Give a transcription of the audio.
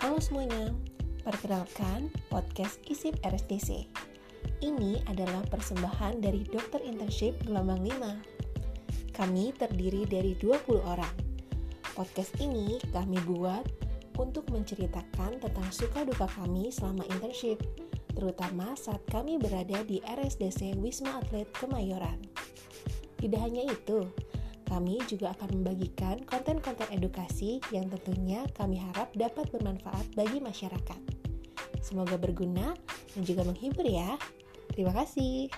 Halo semuanya, perkenalkan podcast ISIP RSDC. Ini adalah persembahan dari Dokter Internship Gelombang 5. Kami terdiri dari 20 orang. Podcast ini kami buat untuk menceritakan tentang suka duka kami selama internship, terutama saat kami berada di RSDC Wisma Atlet Kemayoran. Tidak hanya itu, kami juga akan membagikan konten-konten edukasi yang tentunya kami harap dapat bermanfaat bagi masyarakat. Semoga berguna dan juga menghibur ya. Terima kasih.